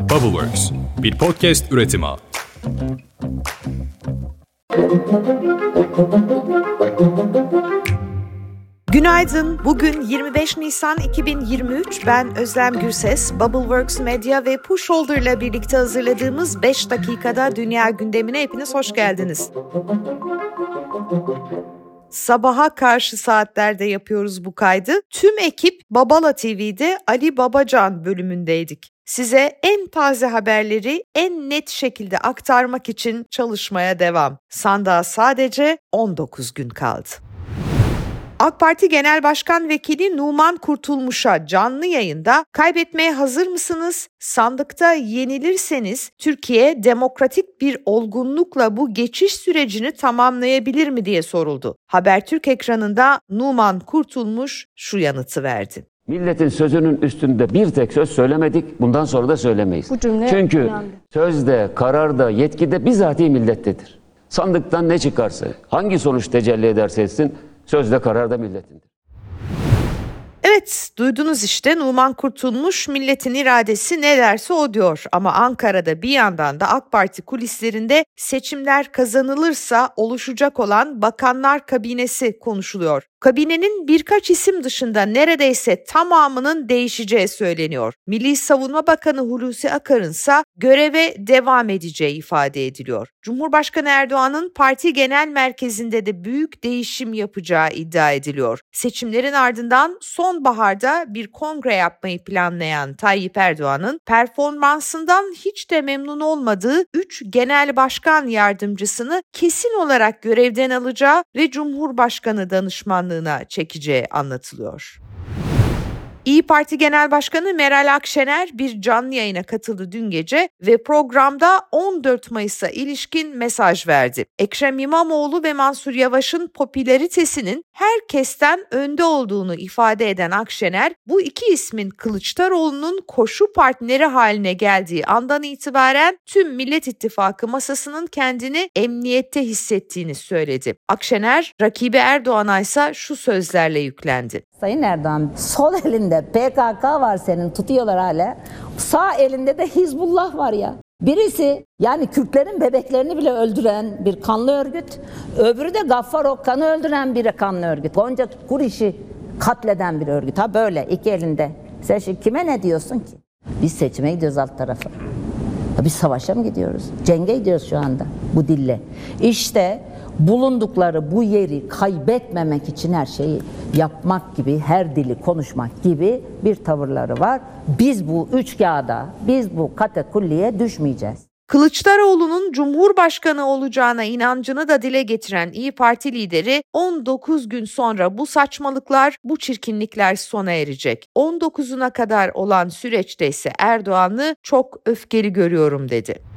Bubbleworks, bir podcast üretimi. Günaydın. Bugün 25 Nisan 2023. Ben Özlem Gürses. Bubbleworks Media ve Pushholder ile birlikte hazırladığımız 5 dakikada dünya gündemine hepiniz hoş geldiniz. Sabaha karşı saatlerde yapıyoruz bu kaydı. Tüm ekip Babala TV'de Ali Babacan bölümündeydik. Size en taze haberleri en net şekilde aktarmak için çalışmaya devam. Sandığa sadece 19 gün kaldı. AK Parti Genel Başkan Vekili Numan Kurtulmuş'a canlı yayında kaybetmeye hazır mısınız? Sandıkta yenilirseniz Türkiye demokratik bir olgunlukla bu geçiş sürecini tamamlayabilir mi diye soruldu. Habertürk ekranında Numan Kurtulmuş şu yanıtı verdi. Milletin sözünün üstünde bir tek söz söylemedik, bundan sonra da söylemeyiz. Bu cümle Çünkü yandı. sözde, kararda, yetkide bizatihi millettedir. Sandıktan ne çıkarsa, hangi sonuç tecelli ederse etsin, sözde kararda milletindir. Evet, duydunuz işte Numan Kurtulmuş milletin iradesi ne derse o diyor. Ama Ankara'da bir yandan da AK Parti kulislerinde seçimler kazanılırsa oluşacak olan bakanlar kabinesi konuşuluyor. Kabinenin birkaç isim dışında neredeyse tamamının değişeceği söyleniyor. Milli Savunma Bakanı Hulusi Akar'ın ise göreve devam edeceği ifade ediliyor. Cumhurbaşkanı Erdoğan'ın parti genel merkezinde de büyük değişim yapacağı iddia ediliyor. Seçimlerin ardından sonbaharda bir kongre yapmayı planlayan Tayyip Erdoğan'ın performansından hiç de memnun olmadığı 3 genel başkan yardımcısını kesin olarak görevden alacağı ve Cumhurbaşkanı danışmanlığı çekeceği anlatılıyor. İyi Parti Genel Başkanı Meral Akşener bir canlı yayına katıldı dün gece ve programda 14 Mayıs'a ilişkin mesaj verdi. Ekrem İmamoğlu ve Mansur Yavaş'ın popülaritesinin herkesten önde olduğunu ifade eden Akşener, bu iki ismin Kılıçdaroğlu'nun koşu partneri haline geldiği andan itibaren tüm Millet İttifakı masasının kendini emniyette hissettiğini söyledi. Akşener, rakibi Erdoğan'a ise şu sözlerle yüklendi. Sayın Erdoğan sol elinde PKK var senin tutuyorlar hala. Sağ elinde de Hizbullah var ya. Birisi yani Kürtlerin bebeklerini bile öldüren bir kanlı örgüt. Öbürü de Gaffar Okkan'ı öldüren bir kanlı örgüt. Gonca Kuriş'i katleden bir örgüt. Ha böyle iki elinde. Sen şimdi kime ne diyorsun ki? Biz seçime gidiyoruz alt tarafa. Biz savaşa mı gidiyoruz? Cenge gidiyoruz şu anda bu dille. İşte bulundukları bu yeri kaybetmemek için her şeyi yapmak gibi, her dili konuşmak gibi bir tavırları var. Biz bu üç kağıda, biz bu katakulliye düşmeyeceğiz. Kılıçdaroğlu'nun Cumhurbaşkanı olacağına inancını da dile getiren İyi Parti lideri 19 gün sonra bu saçmalıklar, bu çirkinlikler sona erecek. 19'una kadar olan süreçte ise Erdoğan'ı çok öfkeli görüyorum dedi.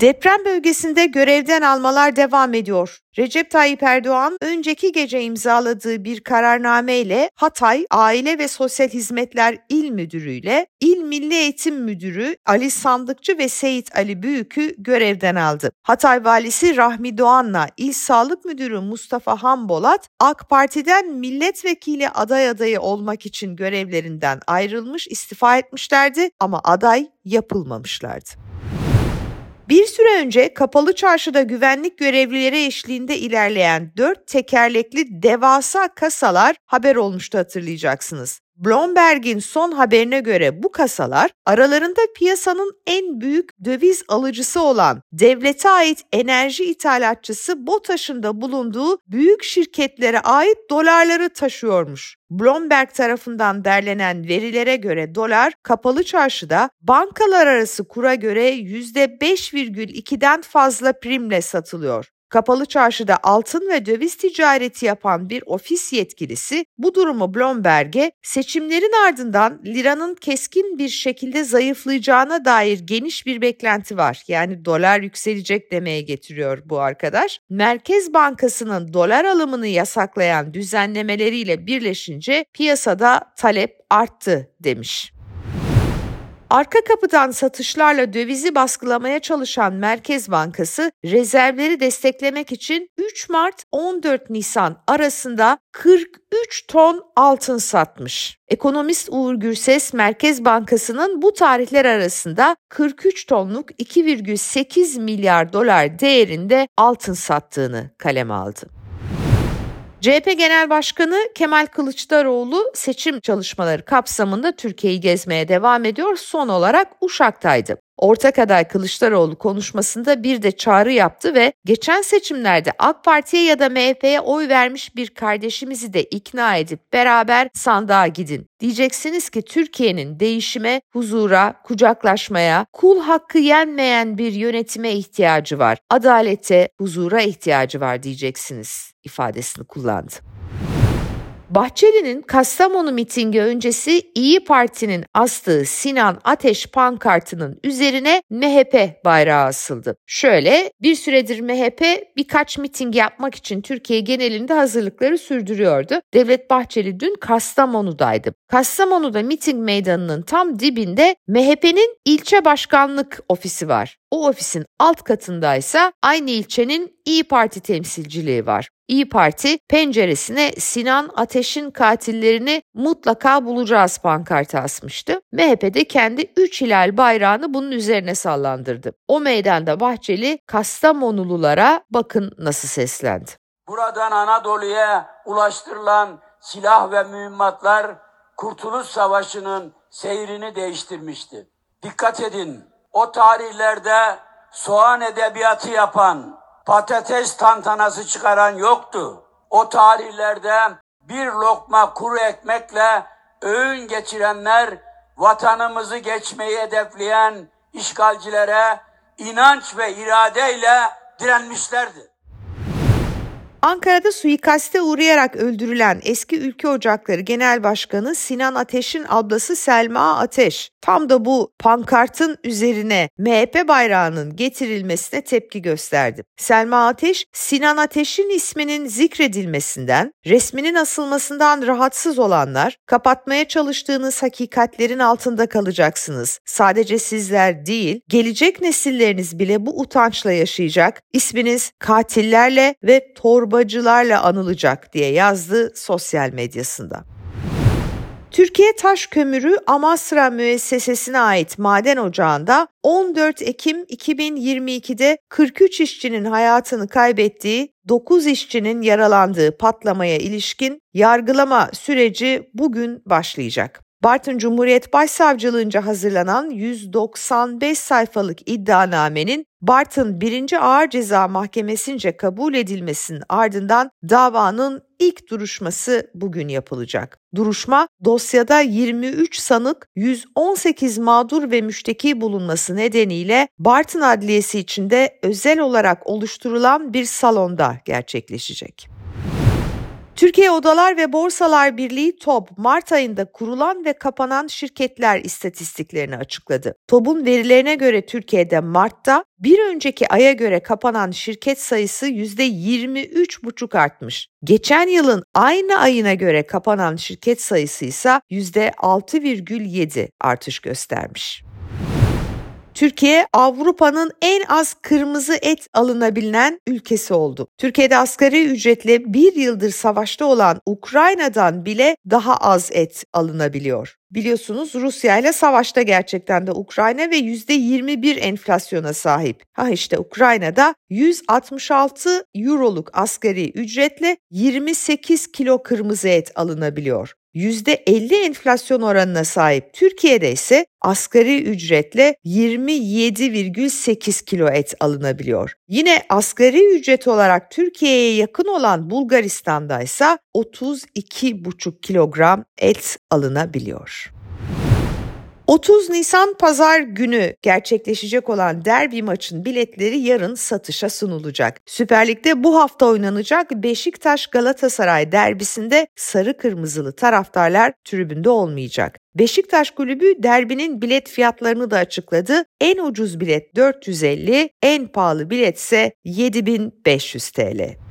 Deprem bölgesinde görevden almalar devam ediyor. Recep Tayyip Erdoğan önceki gece imzaladığı bir kararname ile Hatay Aile ve Sosyal Hizmetler İl Müdürü ile İl Milli Eğitim Müdürü Ali Sandıkçı ve Seyit Ali Büyük'ü görevden aldı. Hatay Valisi Rahmi Doğan'la İl Sağlık Müdürü Mustafa Hambolat AK Parti'den milletvekili aday adayı olmak için görevlerinden ayrılmış istifa etmişlerdi ama aday yapılmamışlardı. Bir süre önce kapalı çarşıda güvenlik görevlileri eşliğinde ilerleyen dört tekerlekli devasa kasalar haber olmuştu hatırlayacaksınız. Bloomberg'in son haberine göre bu kasalar aralarında piyasanın en büyük döviz alıcısı olan devlete ait enerji ithalatçısı BOTAŞ'ın da bulunduğu büyük şirketlere ait dolarları taşıyormuş. Bloomberg tarafından derlenen verilere göre dolar kapalı çarşıda bankalar arası kura göre %5,2'den fazla primle satılıyor. Kapalı çarşıda altın ve döviz ticareti yapan bir ofis yetkilisi bu durumu Bloomberg'e seçimlerin ardından liranın keskin bir şekilde zayıflayacağına dair geniş bir beklenti var. Yani dolar yükselecek demeye getiriyor bu arkadaş. Merkez Bankası'nın dolar alımını yasaklayan düzenlemeleriyle birleşince piyasada talep arttı demiş. Arka kapıdan satışlarla dövizi baskılamaya çalışan Merkez Bankası rezervleri desteklemek için 3 Mart 14 Nisan arasında 43 ton altın satmış. Ekonomist Uğur Gürses Merkez Bankası'nın bu tarihler arasında 43 tonluk 2,8 milyar dolar değerinde altın sattığını kaleme aldı. CHP Genel Başkanı Kemal Kılıçdaroğlu seçim çalışmaları kapsamında Türkiye'yi gezmeye devam ediyor. Son olarak Uşak'taydı. Ortak aday Kılıçdaroğlu konuşmasında bir de çağrı yaptı ve geçen seçimlerde AK Parti'ye ya da MHP'ye oy vermiş bir kardeşimizi de ikna edip beraber sandığa gidin. Diyeceksiniz ki Türkiye'nin değişime, huzura, kucaklaşmaya, kul hakkı yenmeyen bir yönetime ihtiyacı var. Adalete, huzura ihtiyacı var diyeceksiniz ifadesini kullandı. Bahçeli'nin Kastamonu mitingi öncesi İyi Parti'nin astığı Sinan Ateş pankartının üzerine MHP bayrağı asıldı. Şöyle bir süredir MHP birkaç miting yapmak için Türkiye genelinde hazırlıkları sürdürüyordu. Devlet Bahçeli dün Kastamonu'daydı. Kastamonu'da miting meydanının tam dibinde MHP'nin ilçe başkanlık ofisi var. O ofisin alt katındaysa aynı ilçenin İyi Parti temsilciliği var. İyi Parti penceresine Sinan Ateş'in katillerini mutlaka bulacağız pankartı asmıştı. MHP de kendi 3 hilal bayrağını bunun üzerine sallandırdı. O meydanda Bahçeli Kastamonululara bakın nasıl seslendi. Buradan Anadolu'ya ulaştırılan silah ve mühimmatlar Kurtuluş Savaşı'nın seyrini değiştirmişti. Dikkat edin, o tarihlerde soğan edebiyatı yapan, patates tantanası çıkaran yoktu. O tarihlerde bir lokma kuru ekmekle öğün geçirenler vatanımızı geçmeyi hedefleyen işgalcilere inanç ve iradeyle direnmişlerdi. Ankara'da suikaste uğrayarak öldürülen eski Ülke Ocakları Genel Başkanı Sinan Ateş'in ablası Selma Ateş tam da bu pankartın üzerine MHP bayrağının getirilmesine tepki gösterdi. Selma Ateş, Sinan Ateş'in isminin zikredilmesinden, resminin asılmasından rahatsız olanlar, kapatmaya çalıştığınız hakikatlerin altında kalacaksınız. Sadece sizler değil, gelecek nesilleriniz bile bu utançla yaşayacak. İsminiz katillerle ve torba torbacılarla anılacak diye yazdı sosyal medyasında. Türkiye Taş Kömürü Amasra Müessesesi'ne ait maden ocağında 14 Ekim 2022'de 43 işçinin hayatını kaybettiği, 9 işçinin yaralandığı patlamaya ilişkin yargılama süreci bugün başlayacak. Bartın Cumhuriyet Başsavcılığınca hazırlanan 195 sayfalık iddianamenin Bartın 1. Ağır Ceza Mahkemesi'nce kabul edilmesinin ardından davanın ilk duruşması bugün yapılacak. Duruşma dosyada 23 sanık, 118 mağdur ve müşteki bulunması nedeniyle Bartın Adliyesi içinde özel olarak oluşturulan bir salonda gerçekleşecek. Türkiye Odalar ve Borsalar Birliği TOB Mart ayında kurulan ve kapanan şirketler istatistiklerini açıkladı. TOB'un verilerine göre Türkiye'de Mart'ta bir önceki aya göre kapanan şirket sayısı %23,5 artmış. Geçen yılın aynı ayına göre kapanan şirket sayısı ise %6,7 artış göstermiş. Türkiye Avrupa'nın en az kırmızı et alınabilen ülkesi oldu. Türkiye'de asgari ücretle bir yıldır savaşta olan Ukrayna'dan bile daha az et alınabiliyor. Biliyorsunuz Rusya ile savaşta gerçekten de Ukrayna ve %21 enflasyona sahip. Ha işte Ukrayna'da 166 euroluk asgari ücretle 28 kilo kırmızı et alınabiliyor. %50 enflasyon oranına sahip Türkiye'de ise asgari ücretle 27,8 kilo et alınabiliyor. Yine asgari ücret olarak Türkiye'ye yakın olan Bulgaristan'da ise 32,5 kilogram et alınabiliyor. 30 Nisan pazar günü gerçekleşecek olan derbi maçın biletleri yarın satışa sunulacak. Süper Lig'de bu hafta oynanacak Beşiktaş Galatasaray derbisinde sarı kırmızılı taraftarlar tribünde olmayacak. Beşiktaş Kulübü derbinin bilet fiyatlarını da açıkladı. En ucuz bilet 450, en pahalı bilet ise 7500 TL.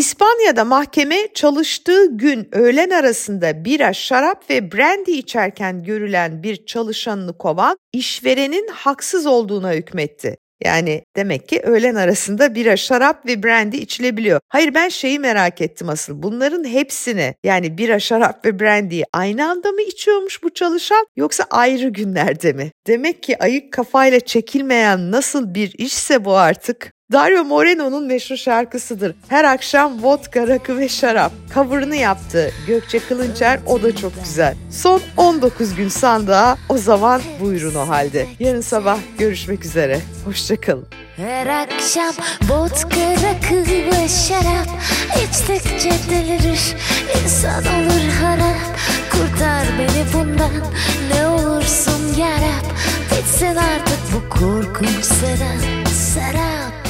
İspanya'da mahkeme çalıştığı gün öğlen arasında bira, şarap ve brandy içerken görülen bir çalışanını kovan işverenin haksız olduğuna hükmetti. Yani demek ki öğlen arasında bira, şarap ve brandy içilebiliyor. Hayır ben şeyi merak ettim asıl. Bunların hepsini yani bira, şarap ve brandy'yi aynı anda mı içiyormuş bu çalışan yoksa ayrı günlerde mi? Demek ki ayık kafayla çekilmeyen nasıl bir işse bu artık Dario Moreno'nun meşhur şarkısıdır. Her akşam vodka, rakı ve şarap. Cover'ını yaptı Gökçe Kılınçer o da çok güzel. Son 19 gün sandığa o zaman buyurun o halde. Yarın sabah görüşmek üzere. Hoşçakalın. Her akşam vodka, rakı ve şarap İçtikçe delirir, insan olur harap Kurtar beni bundan, ne olursun yarab Bitsin artık bu korkunç sedan, serap